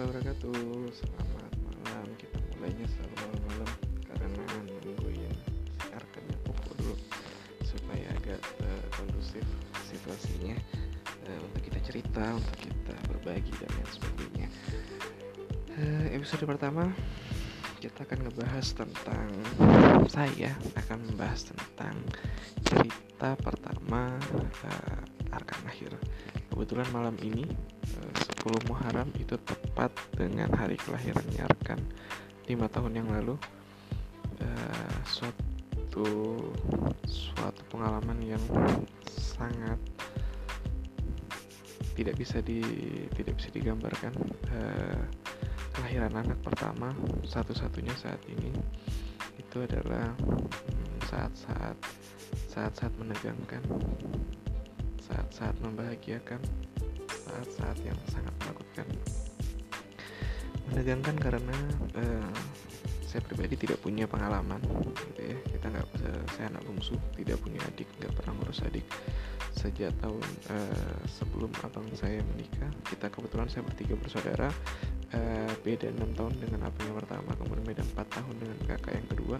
wabarakatuh Selamat malam Kita mulainya selalu malam-malam Karena nungguin Arkannya pokok dulu Supaya agak uh, kondusif situasinya uh, Untuk kita cerita Untuk kita berbagi dan lain sebagainya. Uh, Episode pertama Kita akan ngebahas tentang Saya akan membahas tentang Cerita pertama uh, Arkan lahir Kebetulan malam ini 10 Muharram itu tepat dengan hari kelahirannya Arkan 5 tahun yang lalu uh, suatu suatu pengalaman yang sangat tidak bisa di tidak bisa digambarkan. Uh, kelahiran anak pertama satu-satunya saat ini itu adalah hmm, saat-saat saat-saat menegangkan saat-saat membahagiakan saat-saat yang sangat menakutkan. Menegangkan karena uh, saya pribadi tidak punya pengalaman gitu ya. Kita nggak uh, saya anak bungsu tidak punya adik nggak pernah ngurus adik. Sejak tahun uh, sebelum abang saya menikah kita kebetulan saya bertiga bersaudara uh, beda enam tahun dengan abang yang pertama kemudian beda empat tahun dengan kakak yang kedua.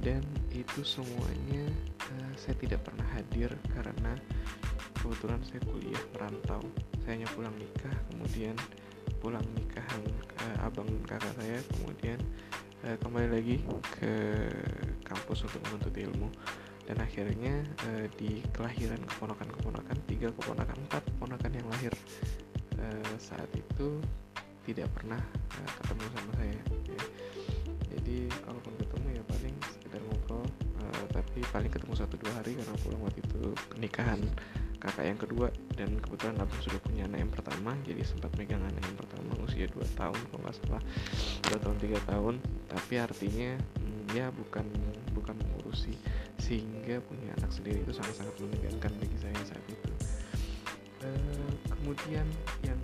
Dan itu semuanya uh, saya tidak pernah hadir karena kebetulan saya kuliah merantau. Saya hanya pulang nikah kemudian pulang nikahan uh, abang kakak saya kemudian uh, kembali lagi ke kampus untuk menuntut ilmu. Dan akhirnya uh, di kelahiran keponakan-keponakan tiga keponakan empat keponakan yang lahir uh, saat itu tidak pernah uh, ketemu sama saya ya. jadi kalaupun ketemu ya paling sekedar ngobrol uh, tapi paling ketemu satu dua hari karena pulang waktu itu nikahan kakak yang kedua. Dan kebetulan abang sudah punya anak yang pertama jadi sempat megang anak yang pertama usia 2 tahun kalau nggak salah. 2 tahun 3 tahun. Tapi artinya hmm, ya bukan bukan mengurusi sehingga punya anak sendiri itu sangat-sangat menegangkan bagi saya saat itu. E, kemudian yang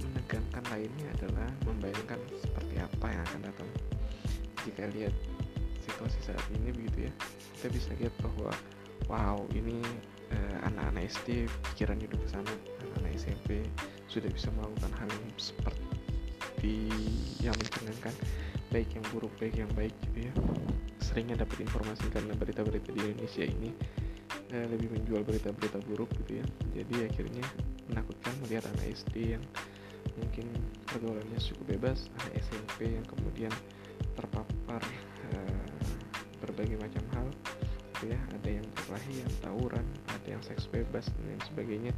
menegangkan lainnya adalah membayangkan seperti apa yang akan datang. Jika lihat situasi saat ini begitu ya kita bisa lihat bahwa wow ini Eh, uh, SD pikirannya udah ke sana anak-anak SMP sudah bisa melakukan hal yang seperti yang mencengangkan baik yang buruk baik yang baik gitu ya. Seringnya dapat informasi karena berita-berita di Indonesia ini uh, lebih menjual berita-berita buruk gitu ya. Jadi akhirnya menakutkan melihat anak SD yang mungkin pergaulannya cukup bebas anak SMP yang kemudian terpapar uh, berbagai macam hal gitu ya. Ada yang perkelahian tawuran yang seks bebas dan lain sebagainya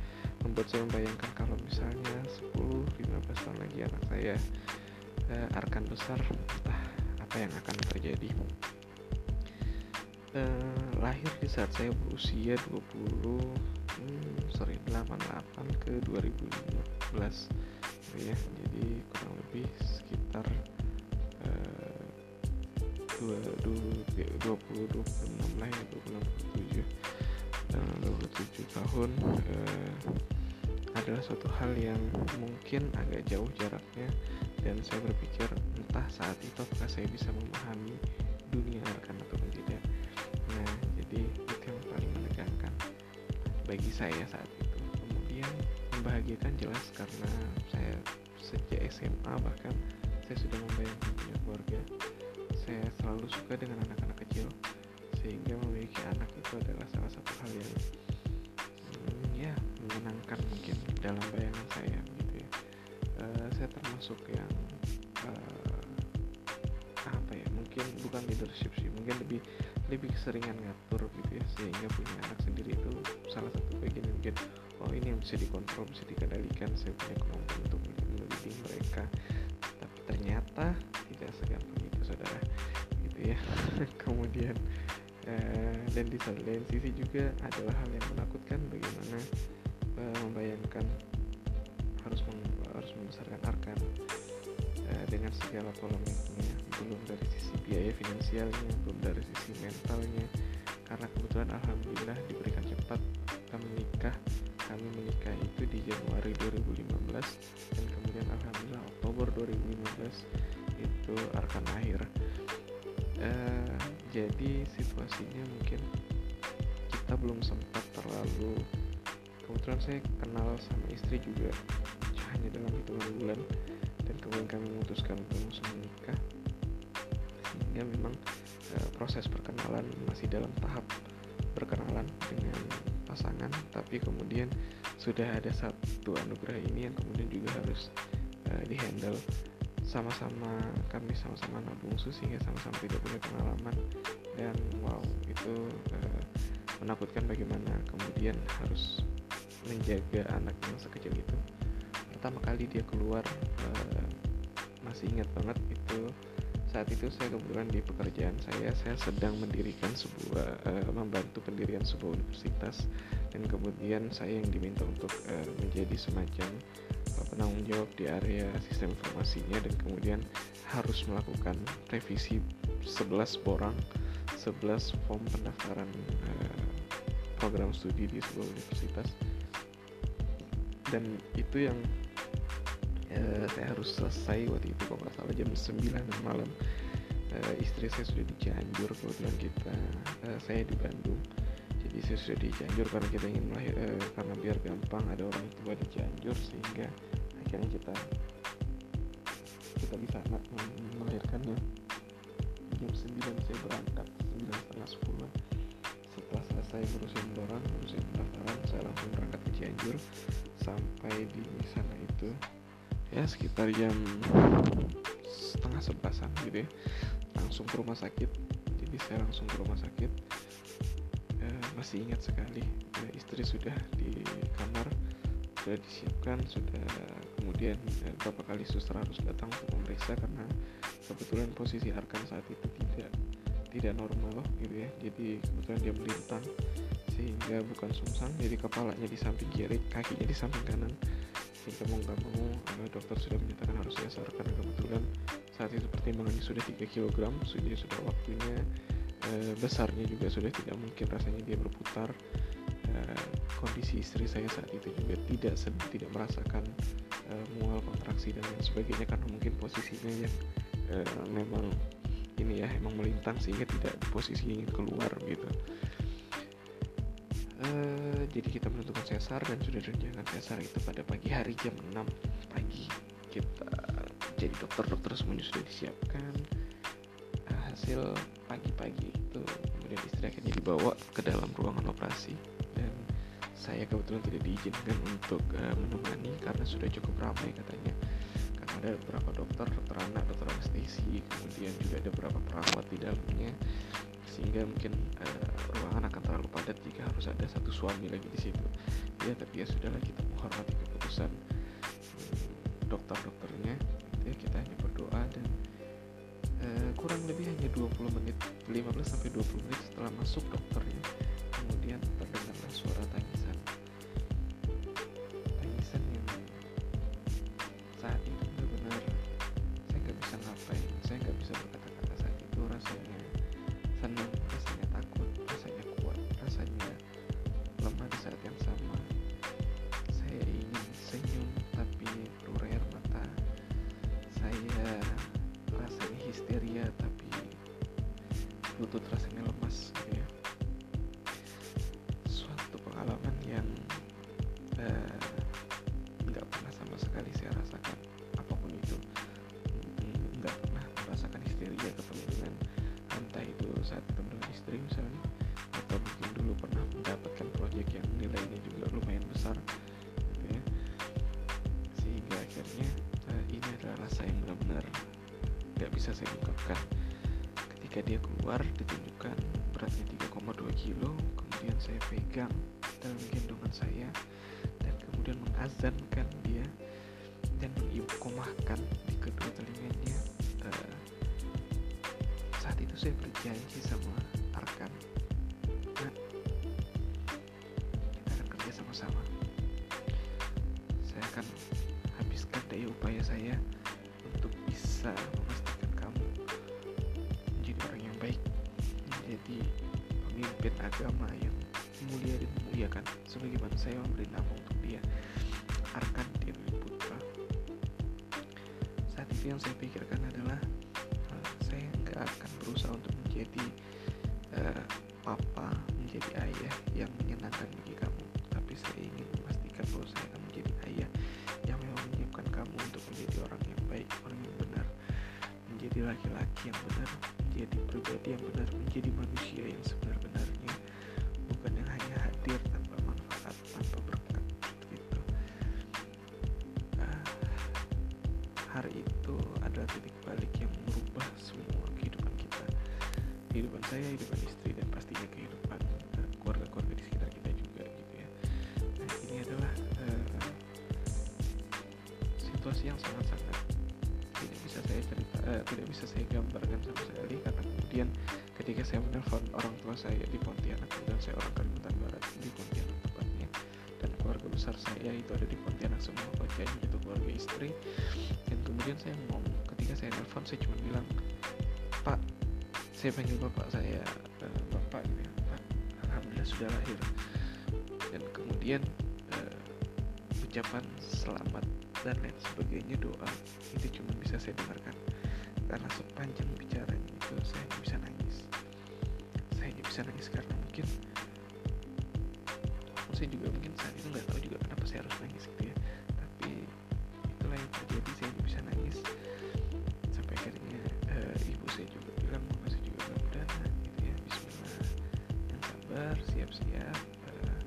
membuat saya membayangkan kalau misalnya 10-15 tahun lagi anak saya uh, arkan besar entah apa yang akan terjadi. Uh, lahir di saat saya berusia 20 hmm, sorry 88 ke 2015 gitu ya. Jadi kurang lebih sekitar uh, 20, 20 26 lah ya 26 27 tanggal 27 tahun eh, adalah suatu hal yang mungkin agak jauh jaraknya. Dan saya berpikir entah saat itu apakah saya bisa memahami dunia akan atau tidak. Nah jadi itu yang paling menegangkan bagi saya saat itu. Kemudian membahagiakan jelas karena saya sejak SMA bahkan saya sudah membayangkan punya keluarga. Saya selalu suka dengan anak-anak kecil sehingga memiliki anak itu adalah salah satu hal yang hmm, ya menyenangkan mungkin dalam bayangan saya gitu ya. Uh, saya termasuk yang uh, apa ya mungkin bukan leadership sih mungkin lebih lebih keseringan ngatur gitu ya sehingga punya anak sendiri itu salah satu bagian yang mungkin oh ini yang bisa dikontrol bisa dikendalikan saya punya kemampuan untuk mendidik mereka. Tapi ternyata tidak segampang saudara gitu ya. Kemudian uh, dan di lain sisi juga adalah hal yang menakutkan bagaimana uh, membayangkan harus meng, harus membesarkan arkan uh, dengan segala polemiknya. Belum dari sisi biaya finansialnya belum dari sisi mentalnya. Karena kebetulan alhamdulillah diberikan cepat kita menikah kami menikah itu di Januari 2015 dan kemudian alhamdulillah Oktober 2015 itu arkan akhir uh, jadi situasinya mungkin kita belum sempat terlalu kebetulan saya kenal sama istri juga hanya dalam hitungan bulan dan kemudian kami memutuskan untuk langsung menikah. Sehingga memang uh, proses perkenalan masih dalam tahap berkenalan dengan pasangan tapi kemudian sudah ada satu anugerah ini yang kemudian juga harus uh, dihandle sama-sama kami sama-sama anak bungsu sehingga sama-sama tidak punya pengalaman. Dan wow itu uh, menakutkan bagaimana kemudian harus menjaga anak yang sekecil itu. Pertama kali dia keluar uh, masih ingat banget itu. Saat itu saya kebetulan di pekerjaan saya saya sedang mendirikan sebuah uh, membantu pendirian sebuah universitas. Dan kemudian saya yang diminta untuk uh, menjadi semacam penanggung jawab di area sistem informasinya dan kemudian harus melakukan revisi 11 borang 11 form pendaftaran uh, program studi di sebuah universitas. Dan itu yang uh, saya harus selesai waktu itu kalau nggak salah jam 9 malam. Uh, istri saya sudah di Cianjur kebetulan kita saya di Bandung. Jadi saya sudah di Cianjur karena kita ingin melahir karena biar gampang ada orang tua di Cianjur sehingga akhirnya kita kita bisa anak melahirkannya jam 9 saya berangkat 9 setengah 10 setelah selesai ngurusin orang ngurusin pendaftaran saya langsung berangkat ke Cianjur. Sampai di sana itu ya sekitar jam setengah sebelasan gitu ya. Langsung ke rumah sakit. Jadi saya langsung ke rumah sakit. E, masih ingat sekali e, istri sudah di kamar sudah disiapkan sudah kemudian e, beberapa kali suster harus datang untuk memeriksa karena kebetulan posisi Arkan saat itu tidak tidak normal gitu ya. Jadi kebetulan dia melintang sehingga bukan sungsang jadi kepalanya di samping kiri kakinya di samping kanan. Sehingga mau nggak mau uh, dokter sudah menyatakan harus sesar kebetulan saat itu pertimbangannya sudah 3 kg sudah sudah waktunya uh, besarnya juga sudah tidak mungkin rasanya dia berputar uh, kondisi istri saya saat itu juga tidak tidak merasakan uh, mual kontraksi dan lain sebagainya karena mungkin posisinya yang uh, memang ini ya emang melintang sehingga tidak di posisi ingin keluar gitu. Uh, jadi kita menentukan sesar dan sudah direncanakan sesar itu pada pagi hari jam 6 pagi. Kita jadi dokter-dokter semuanya sudah disiapkan. Hasil pagi-pagi itu kemudian istri akhirnya dibawa ke dalam ruangan operasi. dan saya kebetulan tidak diizinkan untuk uh, menemani karena sudah cukup ramai katanya. Karena ada beberapa dokter, dokter anak, dokter anestesi, kemudian juga ada beberapa perawat di dalamnya. Sehingga mungkin uh, ruangan akan terlalu padat jika harus ada satu suami lagi di situ. Ya tapi ya sudahlah kita menghormati keputusan hmm, dokter-dokternya. Ya kita hanya berdoa dan uh, kurang lebih hanya 20 menit 15 sampai 20 menit setelah masuk dokternya kemudian terdengarlah suara tangisan lutut rasanya lemas gitu ya suatu pengalaman yang uh, nggak pernah sama sekali saya rasakan. Apa pun itu nggak pernah merasakan histeria ketemu dengan entah itu saat ketemu dengan istri misalnya atau mungkin dulu pernah mendapatkan proyek yang nilainya juga lumayan besar gitu ya. Sehingga akhirnya uh, ini adalah rasa yang benar-benar nggak bisa saya ungkapkan ketika dia keluar ditunjukkan beratnya 3,2 kilo. Kemudian saya pegang dalam gendongan saya dan kemudian mengazankan dia dan mengibukomahkan di kedua telinganya uh, saat itu saya berjanji sama Arkan nah, kita akan kerja sama-sama. Saya akan habiskan daya upaya saya untuk bisa menjadi pemimpin agama yang mulia dan memuliakan sebagaimana saya nama untuk dia. Arkan Dewi Putra. Saat itu yang saya pikirkan adalah uh, saya nggak akan berusaha untuk menjadi uh, papa menjadi ayah yang menyenangkan bagi kamu. Tapi saya ingin memastikan bahwa saya akan menjadi ayah yang memang menyiapkan kamu untuk menjadi orang yang baik yang benar. Menjadi pribadi yang benar menjadi manusia yang sebenar-benarnya. Bukan yang hanya hadir tanpa manfaat tanpa berkat seperti itu uh, hari itu adalah titik balik yang merubah semua kehidupan kita. Kehidupan saya kehidupan istri dan pastinya kehidupan uh, keluarga-keluarga di sekitar kita juga gitu ya. Nah ini adalah uh, situasi yang sangat-sangat uh, tidak bisa saya gambarkan sama sekali karena kemudian ketika saya menelpon orang tua saya di Pontianak dan saya orang Kalimantan Barat di Pontianak tepatnya dan keluarga besar saya itu ada di Pontianak semua keluarganya itu keluarga istri dan kemudian saya ngomong ketika saya nelpon saya cuma bilang Pak saya panggil bapak saya uh, bapak ini Pak Alhamdulillah sudah lahir. Dan kemudian uh, ucapan selamat dan lain sebagainya doa itu cuma bisa saya dengarkan karena sepanjang bicaranya itu saya hanya bisa nangis. Saya hanya bisa nangis karena mungkin saya juga mungkin saat itu nggak tahu juga kenapa saya harus nangis gitu ya. Tapi itulah yang terjadi saya hanya bisa nangis. Sampai akhirnya uh, ibu saya juga bilang mama saya juga udah gitu ya. Bismillah. Yang sabar siap-siap uh,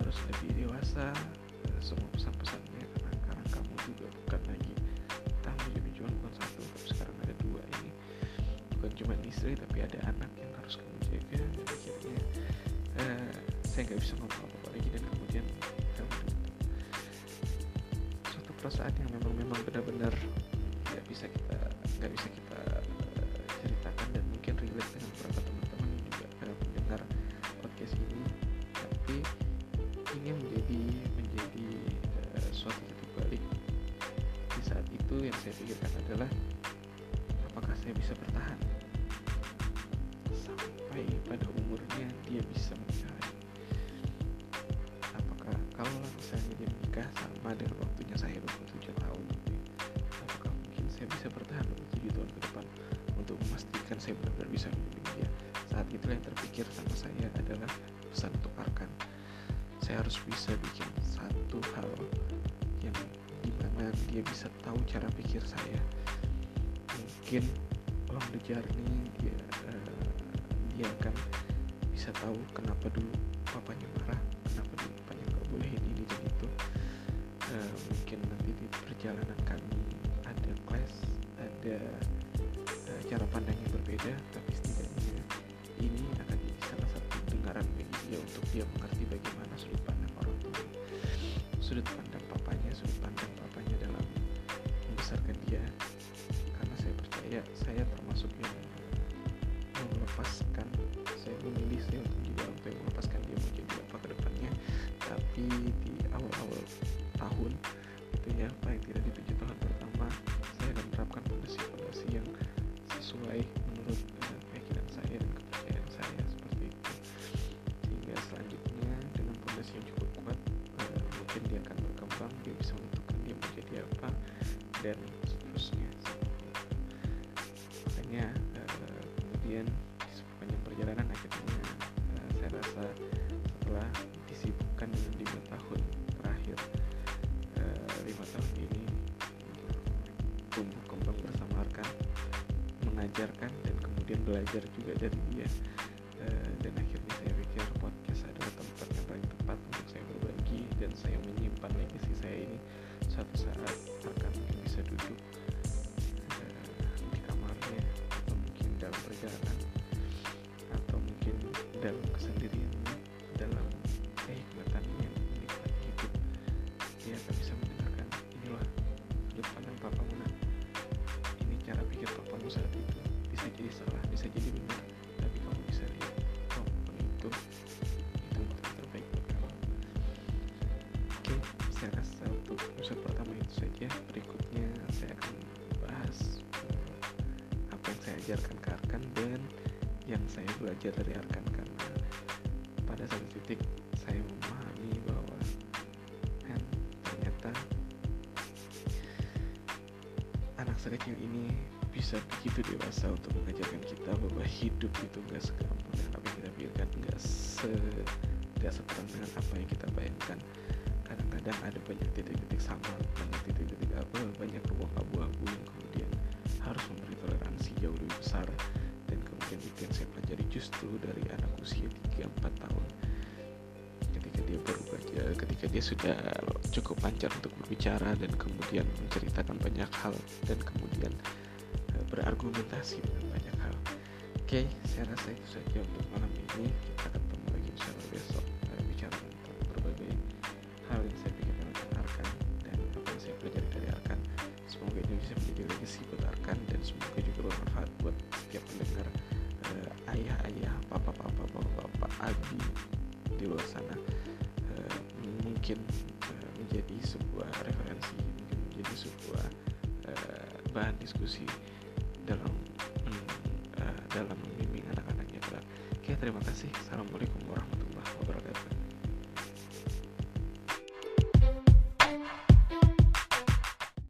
harus lebih dewasa uh, semua pesan-pesannya karena sekarang kamu juga istri tapi ada anak yang harus kamu jaga. Akhirnya uh, saya nggak bisa ngomong apa-apa lagi dan kemudian kamu suatu perasaan yang memang memang benar-benar nggak bisa kita nggak bisa kita uh, ceritakan dan mungkin relate dengan beberapa teman-teman juga uh, mendengar podcast ini. Tapi ini menjadi menjadi uh, suatu titik balik. Di saat itu yang saya pikirkan adalah apakah saya bisa bertahan sampai pada umurnya dia bisa menikah. Apakah kalau misalnya dia menikah sama dengan waktunya saya 27 tahun apakah mungkin saya bisa bertahan untuk 7 tahun ke depan untuk memastikan saya benar-benar bisa membimbing dia? Saat itulah yang terpikir sama saya adalah pesan untuk Arkan. Saya harus bisa bikin satu hal yang di mana dia bisa tahu cara pikir saya. Mungkin along the journey dia dia akan bisa tahu kenapa dulu papanya marah kenapa dulu papanya nggak bolehin ini dan itu. Uh, mungkin nanti di perjalanan kami ada class ada uh, cara pandang yang berbeda tapi setidaknya ini akan jadi salah satu dengaran bagi dia untuk dia mengerti bagaimana sudut pandang orang tua. Sudut pandang papanya sudut pandang papanya dalam membesarkan dia. Karena saya percaya saya termasuk yang melepaskan saya memilih untuk tua yang melepaskan dia jadi apa ke depannya. Tapi di awal-awal tahun itu ya paling tidak di tujuh tahun pertama saya akan menerapkan fondasi-fondasi yang sesuai menurut uh, keyakinan saya dan kepercayaan saya seperti itu. Sehingga selanjutnya dengan fondasi yang cukup kuat uh, mungkin dia akan berkembang dia bisa menentukan dia mau jadi apa dan seterusnya. Makanya uh, kemudian perjalanan akhirnya uh, saya rasa setelah disibukkan dengan lima tahun terakhir uh, lima tahun ini tumbuh kembang bersama Arkan mengajarkan dan kemudian belajar juga dari dia. Uh, dan akhirnya saya pikir podcast adalah tempat yang paling tepat untuk saya berbagi dan saya menyimpan legacy saya ini. Suatu saat akan mungkin bisa duduk di kamarnya atau mungkin dalam perjalanan dalam kesendiriannya dalam kehikmatannya menikmati hidup dia akan bisa mendengarkan inilah sudut pandang papamu nak ini cara pikir papamu saat itu bisa jadi salah bisa jadi benar. Tapi kamu bisa lihat apa pun itu itu yang terbaik buat kamu. Oke saya rasa untuk episode pertama itu saja. Berikutnya saya akan bahas eh, apa yang saya ajarkan ke Arkan dan yang saya belajar dari Arkan pada satu titik saya memahami bahwa kan ternyata anak sekecil ini bisa begitu dewasa untuk mengajarkan kita bahwa hidup itu nggak segampang dengan apa yang kita pikirkan nggak se nggak seterang dengan apa yang kita bayangkan. Kadang-kadang ada banyak titik-titik sama banyak titik-titik apa 20 dari anak usia 3-4 tahun. Ketika dia baru baca, ketika dia sudah cukup lancar untuk berbicara dan kemudian menceritakan banyak hal dan kemudian eh, berargumentasi dengan banyak hal. Oke saya rasa itu saja untuk malam ini. Kita akan ketemu lagi insyaallah besok berbicara bicara tentang berbagai hal yang saya pikirkan tentang Arkan dan apa yang saya pelajari dari Arkan. Semoga ini bisa menjadi legacy buat Arkan dan semoga juga bermanfaat buat setiap pendengar uh, ayah-ayah, papa-papa, bapak-bapak, abi di luar sana uh, mungkin uh, menjadi sebuah referensi, mungkin menjadi sebuah uh, bahan diskusi dalam uh, dalam membimbing anak-anaknya. Oke, terima kasih. Wabarakatuh.